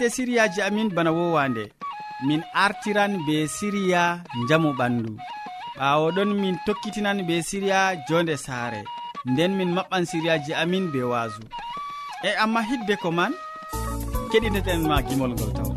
keɗitoɓe siriyaji amin bana wowande. Min artiran be siriya jamu ɓandu. Ɓawo ɗon min tokkitinan be siriya jonde saare. Nden min maɓɓan siriyaji amin be wasu e amma hidde ko man keɗiteten ma gimol ngol taw.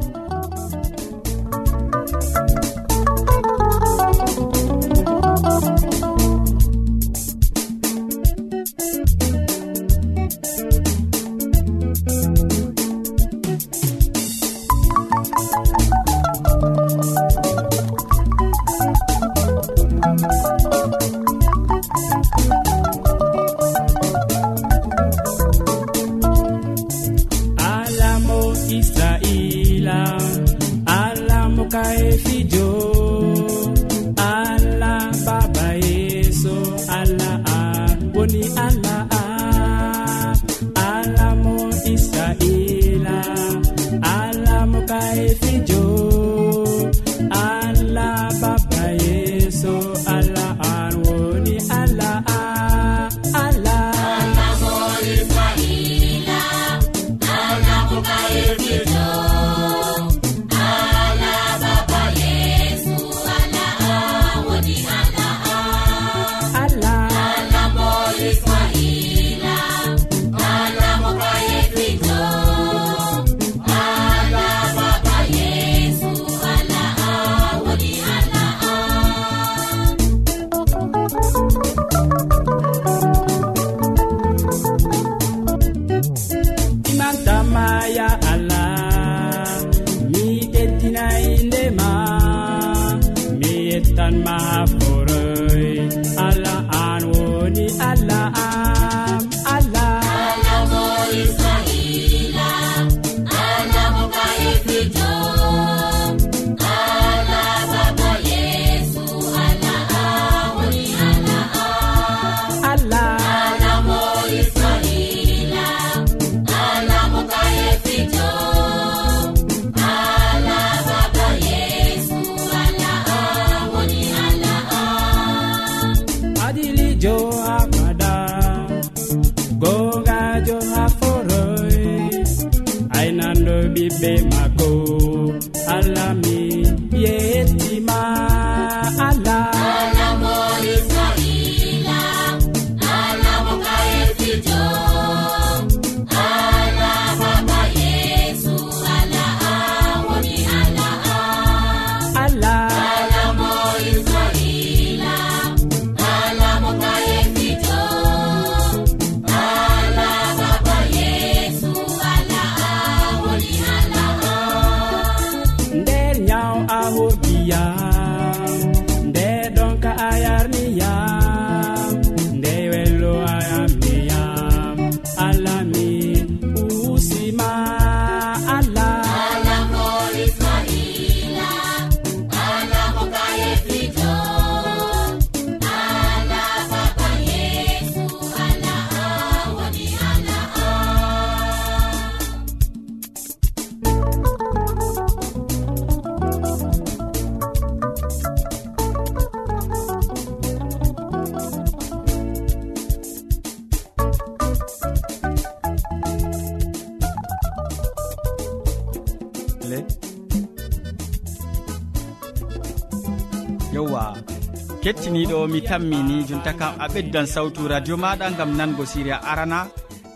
kettiniɗo mi tammini jonta kam a ɓeddan sawtu radio maɗa gam nango siriya arana.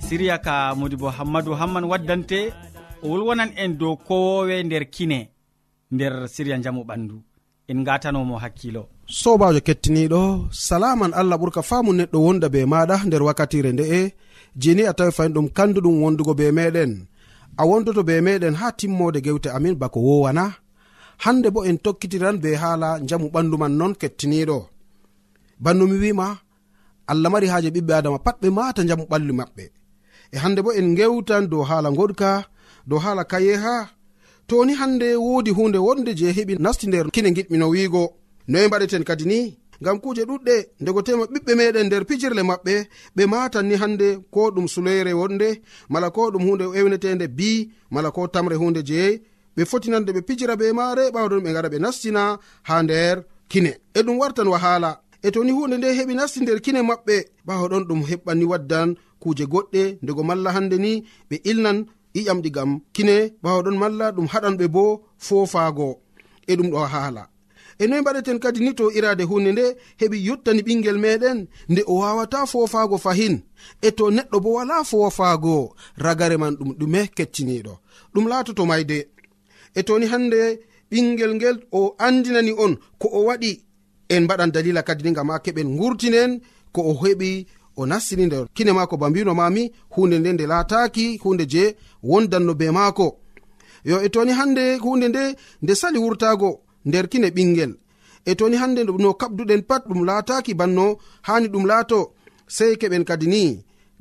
Siriya ka modibo hammadou hamman waddante o wolwonan en dow kowowe nder kine nder siriya jamu ɓandu. En gatanomo hakkilo. Sobajo kettiniɗo salaman allah ɓurka famu neɗɗo wonda be maɗa nder wakkatire nde'e jeni a tawi fayin ɗum kanduɗum wondugo be meɗen. A wondoto be meɗen ha timmode gewte amin bako wowana hande bo en tokkitiran be haala jamu ɓandu man non kettiniɗo banno mi wima allah mari haaje ɓiɓɓe adama pat ɓe mata jamu ɓalli maɓɓe. E hande bo en gewtan dow haala goɗka dow haala kayeha to ni hande wodi hunde wonde je heɓi nasti nder kine giɗmino wiigo. Noyi mbaɗeten kadi ni ngam kuje ɗuɗɗe ndego tema ɓiɓɓe meɗen nder pijirle maɓɓe ɓe matan ni hande ko ɗum suloyre wonde mala ko ɗum hunde ewnetende bi mala ko tamre hunde jeeyi ɓe fotinande ɓe pijira be maare ɓawaɗon ɓe gara ɓe nastina ha nder kine. E ɗum wartan wahala. E to ni hunde nde heɓi nasti nder kine maɓɓe ɓawaɗon ɗum heɓɓanni waddan kuje goɗɗe ndego malla hande ni ɓe ilnan iƴamɗi gam kine ɓawaɗon malla ɗum haɗan ɓe bo fofago e ɗum ɗo haala e noyi mbaɗeten kadi ni to irade hunde nde heɓi yottani ɓingel meɗen nde o wawata fofago fahin. E to neɗɗo bo wala fofago ragare man ɗum ɗume kecciniɗo ɗum laatoto mayde. e toni hande ɓingel ngel o andinani on ko o waɗi en mbaɗan dalila kadi ni gam a keɓen gurtinen ko o heɓi o nastini nder kine maako ba mbino mami hunde nde nde laataki hunde je wondanno be maako. Yo e toni hande hunde nde nde sali wurtago nder kine ɓingel e toni hande no kabduɗen pat ɗum laataki banno hani ɗum laato sei keɓen kadi ni.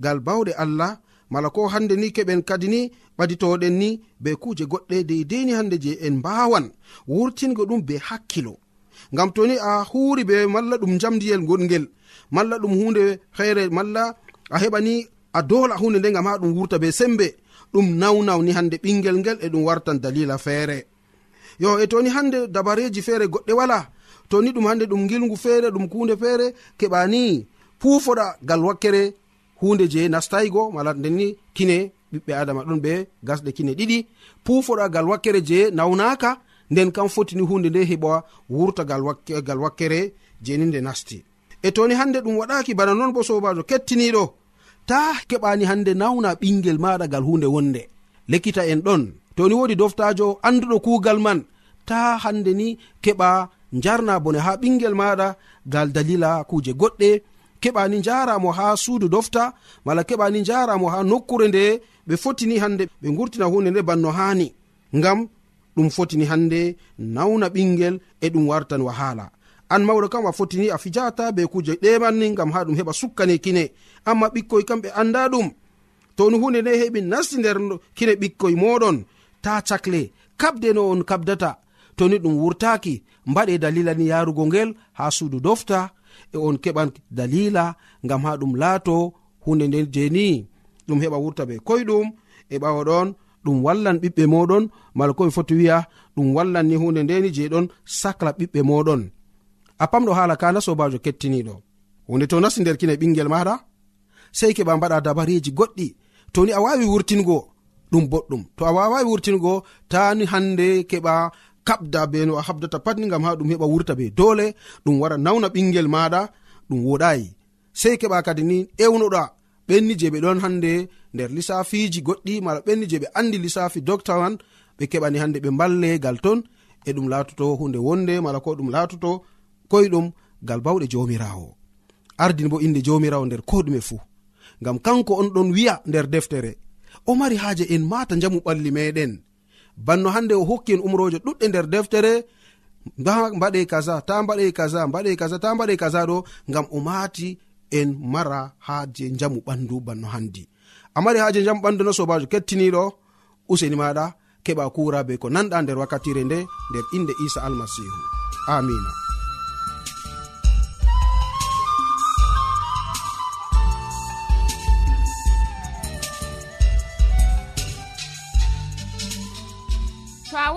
Gal bawɗe allah mala ko hande ni keɓen kadi ni ɓaditoɗen ni be kuje goɗɗe deideni hande je en mbawan wurtingo ɗum be hakkilo. Ngam toni a huri be malla ɗum jamdiyel gonngel malla ɗum hunde feere malla a heɓani a dola hunde nde gam ha ɗum wurta be sembe ɗum nawnawni hande ɓingel ngel e ɗum wartan dalila feere. Yo e toni hande dabareji feere goɗɗe wala toni ɗum hande ɗum gilgu feere ɗum kunde feere keɓani puufoɗa gal wakkere hunde je nastaygo mala ndenni kine ɓiɓɓe adama ɗon ɓe gasɗe kine ɗiɗi. Puufoɗagal wakkere je nawnaka nden kam fotini hunde nde heɓa wurtagal gal wakkere jeni nde nasti. E toni hande ɗum waɗaki bana noon bo sobajo kettiniɗo ta keɓani hande nawna ɓingel maɗa gal hunde wonde. Lekkita en ɗon toni wodi doftajo anduɗo kugal man ta hande ni keɓa jarna bone ha ɓingel maɗa gal dalila kuje goɗɗe. keɓani jaramo ha suudu dofta mala keɓani jaramo ha nokkure nde ɓe fotini hande ɓe gurtina hunde nde banno hani. Ngam ɗum fotini hande nawna ɓingel e ɗum wartan wahala. An mawɗo kam a fotini a fijata be kuje ɗemanni gam ha ɗum heɓa sukkane kine. Amma ɓikkoy kam ɓe anda ɗum to ni hunde nde heɓi nasti nder kine ɓikkoy moɗon ta cakle kabde no on kabdata. Toni ɗum wurtaki mbaɗe dalila ni yarugo ngel ha suudu dofta e on keɓan dalila ngam ha ɗum laato hunde nde jeni. Ɗum heɓa wurta be koyɗum e ɓawa ɗon ɗum wallan ɓiɓɓe moɗon mala ko ɓe foti wiya ɗum wallan ni hunde ndeni je ɗon sacla ɓiɓɓe moɗon. A pamɗo hala kana sobajo kettiniɗo. Hunde to nasti nder kine ɓingel maɗa sei keɓa mbaɗa dabareji goɗɗi. Toni a wawi wurtingo ɗum boɗɗum. To a wawawi wurtingo tani hande keɓa kabda be no a habdata patni gam ha ɗum heɓa wurta be. Dole ɗum wara nawna ɓingel maɗa ɗum woɗayi. Sei keɓa kadi ni ewnoɗa ɓenni je ɓe ɗon hande nder lissafiji goɗɗi mala ɓenni je ɓe andi lissafi docta man ɓe keɓani hande ɓe ballegal ton e ɗum latoto hunde wonde mala ko ɗum latoto koyɗum gal bawɗe jomirawo. Ardini bo inde jomirawo nder ko ɗume fuu. Ngam kanko on ɗon wi'a nder deftere. O mari haaje en mata jamu ɓalli meɗen. banno hande o hokki en umroje ɗuɗɗe nder deftere da mbaɗe kaza ta mbaɗe kaza mbaɗe kaza ta mbaɗe kaza ɗo ngam o mati en mara haaje jamu ɓandu banno handi. Amari mari haaje jamu ɓandu no sobajo kettiniɗo useni maɗa keɓa kura be ko nanɗa nder wakkatire nde nder inde isa almasihu amina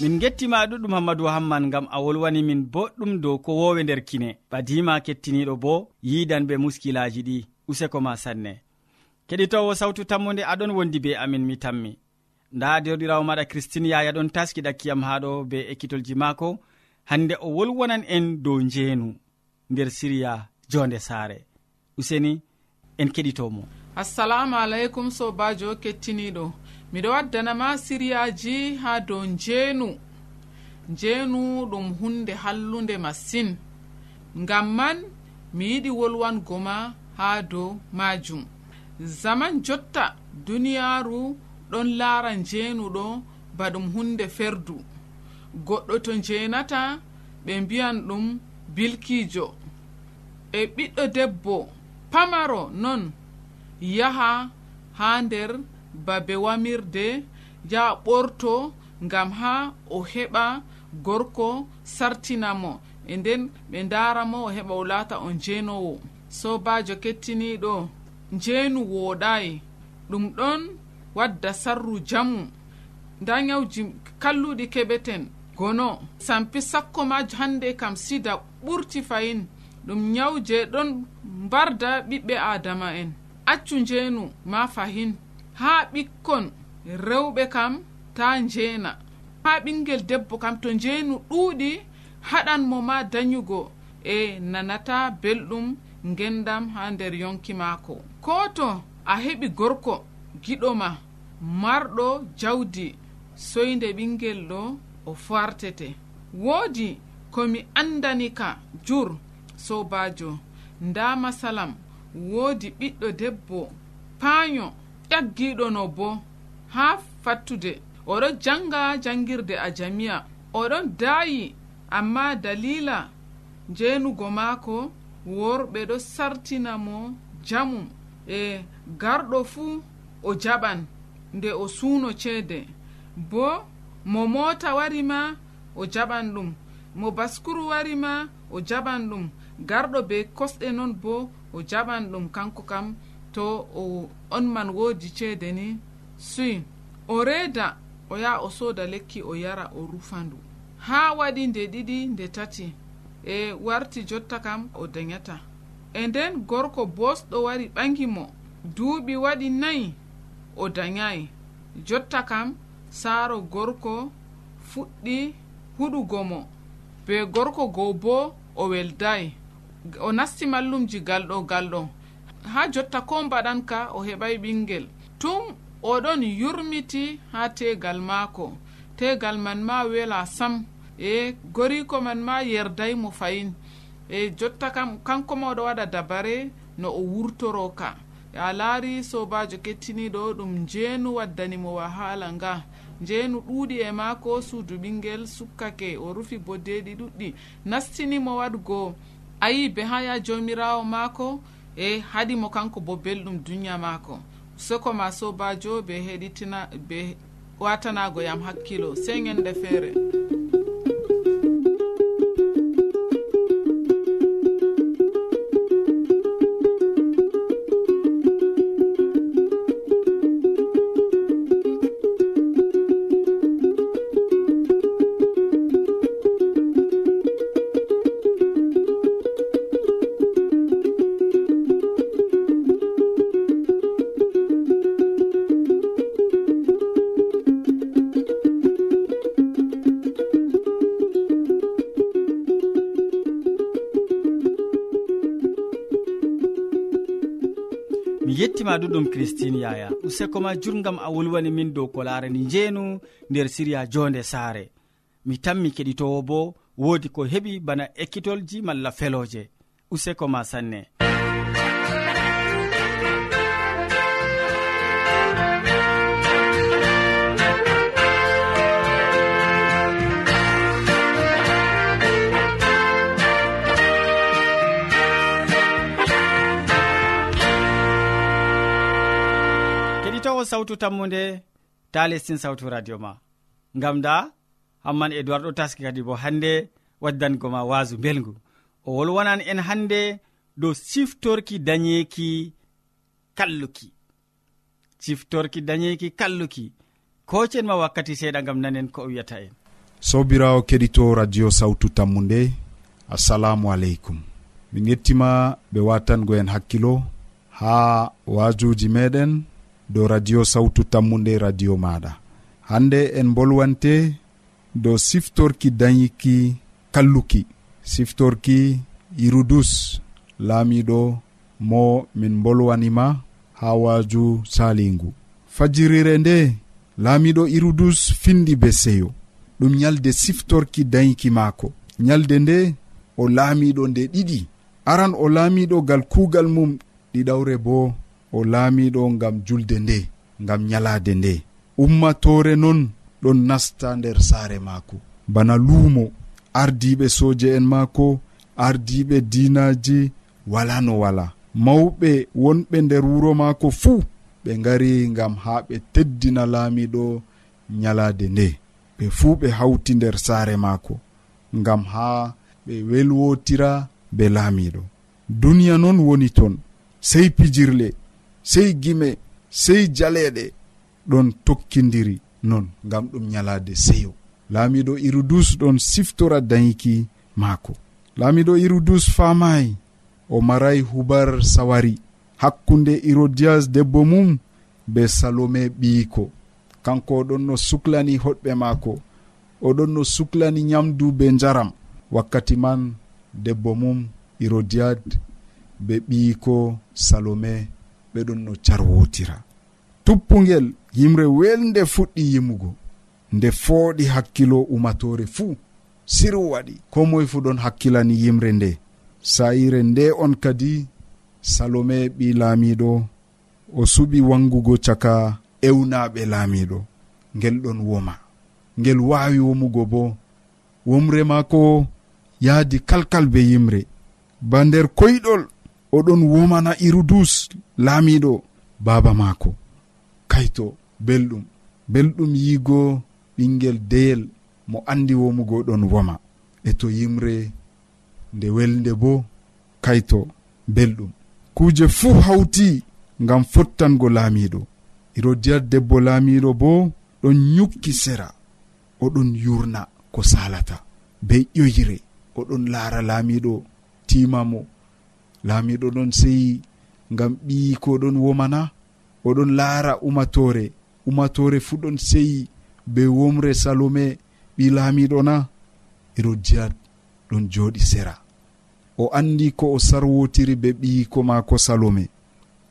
min gettima ɗuɗɗum hammadou hamman gam a wolwani min boɗɗum dow ko wowe nder kine. Badima kettiniɗo bo yidan be muskilaji ɗi useko ma sanne. Keɗitowo sawtu tammude aɗon wondi be amin mi tammi. Nda derɗirawo maɗa christine yaya ɗon taski ɗakkiyam haɗo be ekkitolji maako. Hande o wolwonan en dow njeenu nder siriya jonde saare. Useni en keɗitomo. Assalamu aleykum sobajo kettiniɗo. miɗo waddanama siriyaji ha dow njeenu. Njeenu ɗum hunde hallunde masin. Ngam man mi yiɗi wolwangoma ha dow majum zaman jotta duniyaaru ɗon laara njeenuɗo ba ɗum hunde ferdu. Goɗɗo to njeenata ɓe mbiyan ɗum bilkiijo. E ɓiɗɗo debbo pamaro non yaha ha nder babe wamirde yaha ɓorto ngam ha o heɓa gorko sartinamo. E nden ɓe daramo o heɓa o laata on jeenowo sobajo kettiniɗo njeenu wooɗayi ɗum ɗon wadda sarru jamu. Nda nyawji kalluɗi keɓeten gono. Sampi sakko ma hande kam sida ɓurti fayin. Ɗum nyaw je ɗon mbarda ɓiɓɓe adama'en accu njeenu ma fahin. ha ɓikkon rewɓe kam ta njeena. Ha ɓingel debbo kam to njeenu ɗuuɗi haɗan mo ma dayugo e nanata belɗum ngendam ha nder yonki maako. Ko to a heɓi gorko giɗoma marɗo jawdi soyde ɓingel ɗo o fartete woodi komi andani ka jur sobajo nda masalam woodi ɓiɗɗo debbo paayo ƴaggiɗo no bo haa fattude. Oɗon janga jangirde a jamiya. Oɗon daayi amma dalila jeenugo maako worɓe ɗo sartina mo jamum e garɗo fuu o jaɓan nde o suuno ceede. Bo mo moota wari ma o jaɓan ɗum. Mo baskuru wari ma o jaɓan ɗum. Garɗo be kosɗe non bo o jaɓan ɗum kanko kam to o on man woodi ceede ni suyi o reeda o yaha o sooda lekki o yara o rufandu. Haa waɗi nde ɗiɗi nde tati e warti jotta kam o dayata e nden gorko bosɗo wari ɓangi mo duuɓi waɗi nayi o dayayi jotta kam saaro gorko fuɗɗi huɗugo mo be gorko goo bo o weldayi o nasti mallumji galɗo galɗo ha jotta ko mbaɗan ka o heɓay ɓingel. Tum oɗon yurmiti ha tegal maako. Tegal man ma wela sam. E goriko man ma yerday mo fayin. E jotta kam kanko ma oɗo waɗa dabare no o wurtoro ka. A laari sobajo kettiniɗo ɗum njeenu waddanimo wahala nga. Njeenu ɗuuɗi e maako suudu ɓingel sukkake o rufi boddeɗi ɗuɗɗi. Nastinimo waɗgo ayi be ha ya jawmirawo maako. e haɗimo kanko bo belɗum duniya maako. Soko ma sobajo be heɗitina be watanago yam hakkilo sey ñande feere. du ɗum christine yaya. Useko ma jurgam a wolwani min dow ko larani njeenu nder siriya jonde saare. Mi tammi keɗitowo bo woodi ko heɓi bana ekkitolji malla feloje useko ma sanne. sawtu tammude ta lestin sawtu radio ma. Ngam da hamman edoird ɗo taski kadi bo hannde waddango ma waasu belgu o wolwonan en hannde dow siftorki dañeeki kalluki. Siftorki dañeeki kalluki. Kocen ma wakkati seeɗa gam nanen ko o wiyata en. Sobirawo keɗito radio sawtu tammu nde assalamu aleykum. Min yettima ɓe watango en hakkilo ha wajuji meɗen dow radio sawtu tammude radio maɗa. Hande en bolwante dow siftorki dayiki kalluki. Siftorki irudus laamiɗo mo min bolwanima ha waaju salingu fajirire nde laamiɗo irudus findi be seyo ɗum nyalde siftorki dayiki maako. Nyalde nde o laamiɗo nde ɗiɗi. Aran o laamiɗo gal kuugal mum ɗiɗawre bo o laamiɗo ngam julde nde ngam nyalaade nde. Ummatore non ɗon nasta nder saare maako. Bana luumo ardiɓe soje en maako ardiɓe dinaji wala no wala. Mawɓe wonɓe nder wuro maako fuu ɓe ngari ngam haa ɓe teddina laamiɗo nyalaade nde. Ɓe fuu ɓe hawti nder saare maako ngam haa ɓe welwotira be laamiɗo duniya noon woni ton sey pijirle sey gime sey jaleɗe ɗon tokkidiri non ngam ɗum ñalaade seyo. Laamiɗo irudus ɗon siftora dayiki maako. Laamiɗo irudus faamayi o maray hubar sawari. Hakkunde hérodias debbo mum be salome ɓiyiko. Kanko oɗon no suklani hoɗɓe maako. Oɗon no suklani nyamdu be njaram. Wakkati man debbo mum hérodiad be ɓiyiko salome ɓeɗon no carwotira. Tuppugel yimre welde fuɗɗi yimugo nde fooɗi hakkilo umatore fuu siru waɗi. Ko moye fuu ɗon hakkilani yimre nde. Sayire nde on kadi salome ɓi laamiɗo o suɓi wangugo caka ewnaɓe laamiɗo. Ngel ɗon woma. Ngel waawi womugo bo womre maako yaadi kalkal be yimre. Ba nder koyɗol oɗon womana irudus laamiɗo baaba maako. Kayto belɗum. Belɗum yiigo ɓingel deyel mo andi womugo ɗon woma. E to yimre nde welde bo kayto belɗum. Kuuje fuu hawti ngam fottango laamiɗo. Irodiyat debbo laamiɗo bo ɗon ñukki sera oɗon yurna ko salata be ƴoyre oɗon laara laamiɗo timamo laamiɗo ɗon seyi ngam ɓii ko ɗon womana oɗon laara umatore. Umatore fuu ɗon seyi be womre salome ɓi laamiɗo na. Irodiyat ɗon jooɗi sera. O andi ko o sarwotiri be ɓiyiko maako salome.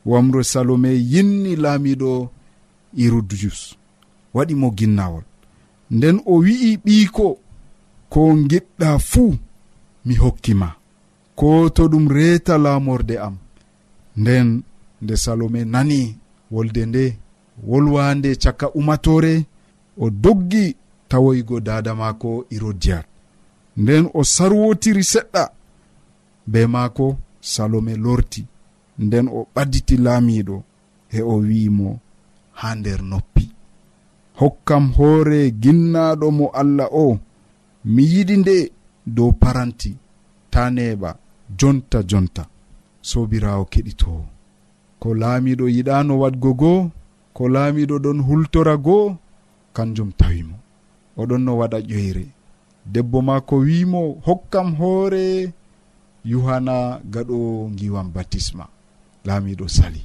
Wamre salome yinni laamiɗo hérodiyus waɗi mo ginnawol. Nden o wi'i ɓiyiko ko giɗɗa fuu mi hokkima ko to ɗum reeta laamorde am nden nde salome nani wolde nde wolwande caka umatore o doggi tawoygo dada maako irodiyat nden o sarwotiri seɗɗa be maako salome lorti nden o ɓadditi laamiɗo e o wi'imo ha nder noppi. Hokkam hoore ginnaɗo mo allah o mi yiɗi nde dow paranti ta neɓa jonta jonta. Sobirawo keɗitowo ko laamiɗo yiɗano wadgo goo ko laamiɗo ɗon hultora goo kanjum tawimo oɗon no waɗa ƴoyre. Debbo maako wimo hokkam hoore. Yuhana gaɗo giwam batisma. Laamiɗo sali.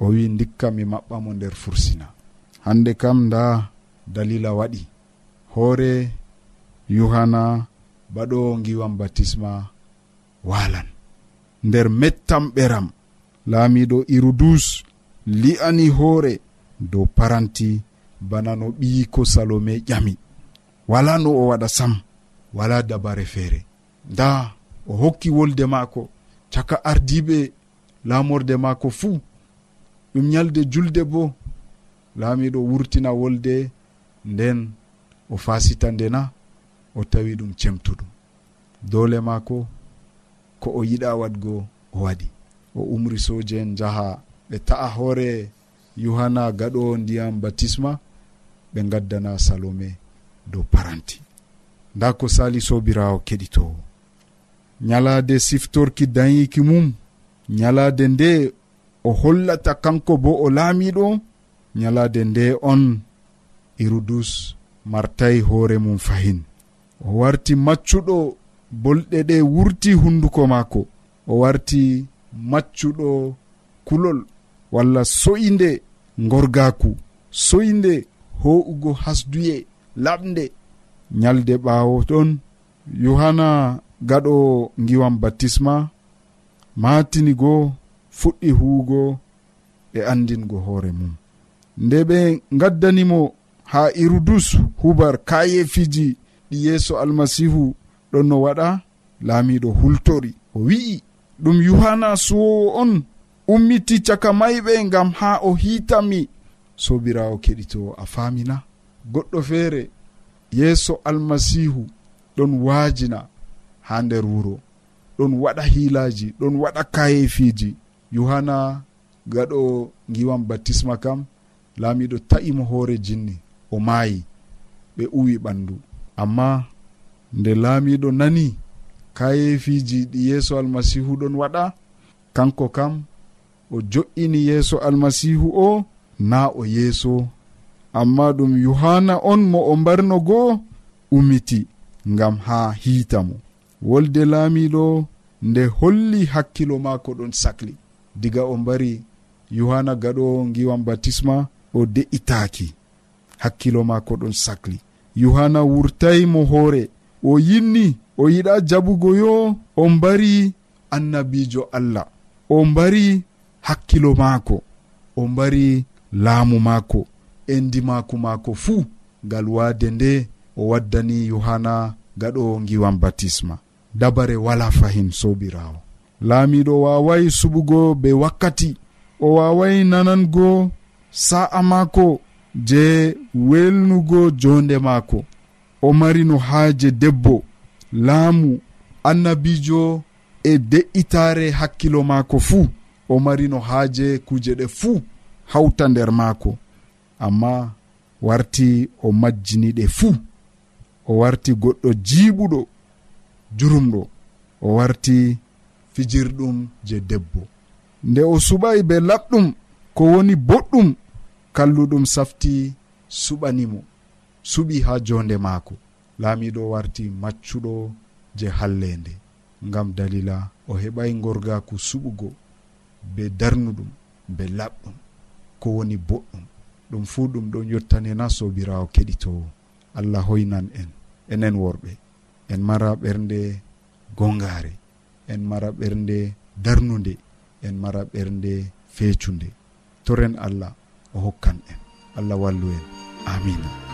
O wi dikka mi maɓɓamo nder fursina. Hande kam nda dalila waɗi. Hoore yuhana baɗo giwam batisma. walan nder mettam ɓeram laamiɗo irudus li'ani hoore dow paranti bana no ɓiyiko salome ƴami. Wala no o waɗa sam wala dabare feere. Nda o hokki wolde maako caka ardiɓe laamorde maako fuu. Ɗum ñalde julde bo laamiɗo wurtina wolde nden o fasita ndena o tawi ɗum cemtuɗum. Doole maako ko o yiɗa wadgo o waɗi. O umri soje en jaha ɓe ta'a hoore yohanna gaɗo ndiyam batisma ɓe gaddana salome dow paranti. Nda ko sali sobirawo keɗitowo. Ñalade siftorki dayiki mum ñalade nde o hollata kanko bo o laamiɗo ñalade nde on irudus martayi hoore mum fahin. O warti maccuɗo bolɗe ɗe wurti hunduko maako. O warti maccuɗo kulol walla soyinde gorgaku soyinde ho'ugo hasduye laɓde ñalde ɓaawo ɗon yohanna gaɗo giwam baptisma matini goo fuɗɗi huugo e andingo hoore mum. Nde ɓe gaddanimo ha irudus hubar kayefiji ɗi yeeso almasihu ɗon no waɗa laamiɗo hultori. O wi'i ɗum yohanna suwowo on ummiti caka mayɓe ngam ha o hiitami. Sobirawo keɗitowo a faamina. Goɗɗo feere yeeso almasihu ɗon waajina ha nder wuro. Ɗon waɗa hiilaji ɗon waɗa kayefiji yohanna gaɗo giwan baptisma kam laamiɗo ta'imo hoore jinni. O maayi ɓe uwi ɓandu amma nde laamiɗo nani kayefiji ɗi yeeso almasihu ɗon waɗa kanko kam o jo'ini yeeso almasihu o na o yeeso. Amma ɗum yohanna on mo o mbarno goo umiti ngam haa hiita mo. Wolde laamiɗo nde holli hakkilo maako ɗon sahli diga o mbari yohanna gaɗo ngiwan batisma o de'itaaki. Hakkilo maako ɗon sahli yohanna wurtay mo hoore. o yinni o yiɗa jaɓugo yo o mbari annabijo allah. O mbari hakkilo maako o mbari laamu maako endi maako maako fuu ngal waade nde o waddani yohanna gaɗo ngiwan batisma. Dabare wala fahin sobirawo laamiɗo wawai suɓugo be wakkati o wawai nanango sa'a maako je welnugo jonde maako. o mari no haaje debbo. Laamu annabijo e de'itare hakkilo maako fuu. O mari no haaje kuuje ɗe fuu hawta nder maako. Amma warti o majjini ɗe fuu. O warti goɗɗo jiiɓuɗo jurumɗo. O warti fijirɗum je debbo. Nde o suɓayi be laɓɗum ko woni boɗɗum kalluɗum safti suɓanimo. suɓi ha jonde maako. Laamiɗo warti maccuɗo je hallende ngam dalila o heɓay gorgaku suɓugo be darnuɗum be laɓɗum ko woni boɗɗum. Ɗum fuu ɗum ɗon yottanena sobirawo keɗitowo allah hoynan en enen worɓe. En mara ɓernde gongare en mara ɓernde darnude en mara ɓernde feecunde. Toren allah o hokkan en. Allah wallu en. Amina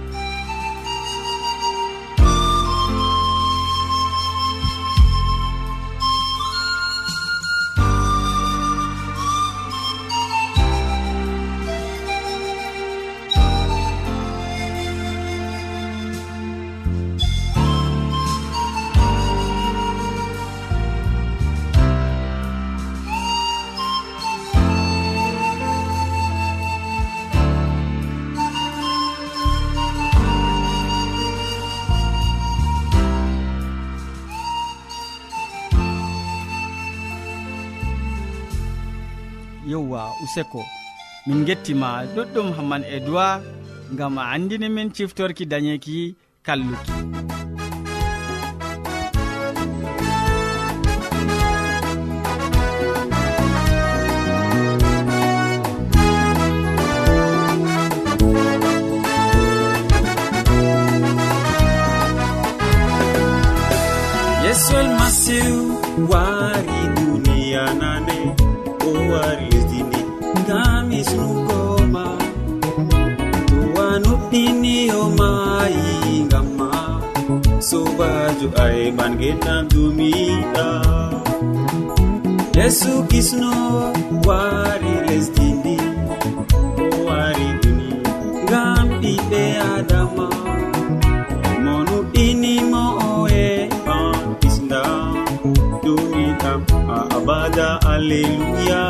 hamwa useko. Min gettima ɗuɗɗum hamman e duwa gam a andini min ciftorki dañeki kalluki. Yesol masiw wari duniya nane o wari hisnugoma duwa nuɗɗiniyomaayi gamma sobajo ayman genam dumiɗa yesu kisno wari lesdini o wari duni ngam ɓiɓɓe adama. Monuɗɗinimo oe ban kisda dumiɗam a abada alleluya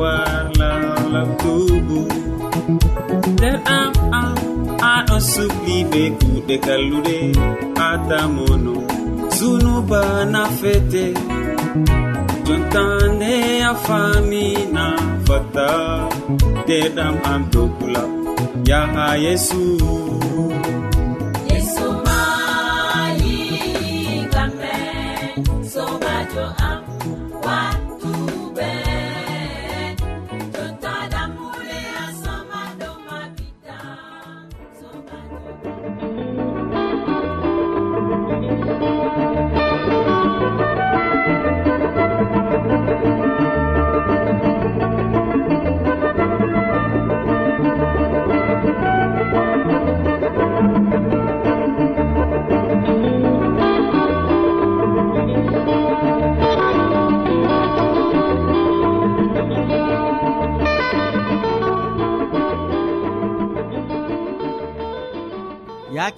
warlam labtubu nder am am aɗo subli be kuuɗe kalluɗe atamono zunuba nafete jontande a famina fatta deɗam am dokula yaha yesu yesumayi kamɓe sobajo am wa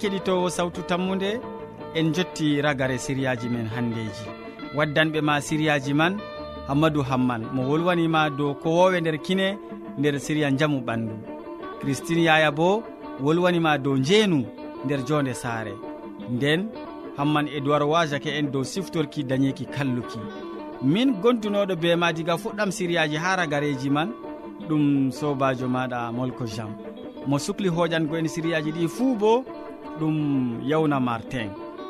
keɗitowo sawtu tammude en jotti ragare siriyaji men handeji. Waddanɓe ma siriyaji man hammadou hamman mo wolwanima dow kowowe nder kine nder siriya jaamu ɓandu. Christine yaya bo wolwanima dow njeenu nder jonde saare. Nden hamman e duwar wajake en dow siftorki dañeki kalluki. Min gondunoɗo be ma diga fuɗɗam siriyaji ha ragareji man ɗum sobajo maɗa molko jam mo sukli hoƴango en siriyaji ɗi fuu bo ɗum yawna martin.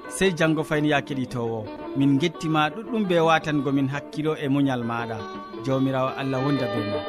Sey janggo fayni ya keɗitowo. Min gettima ɗuɗɗum be watangomin hakkilo e muñal maɗa. Jawmirawo allah wonda be ma.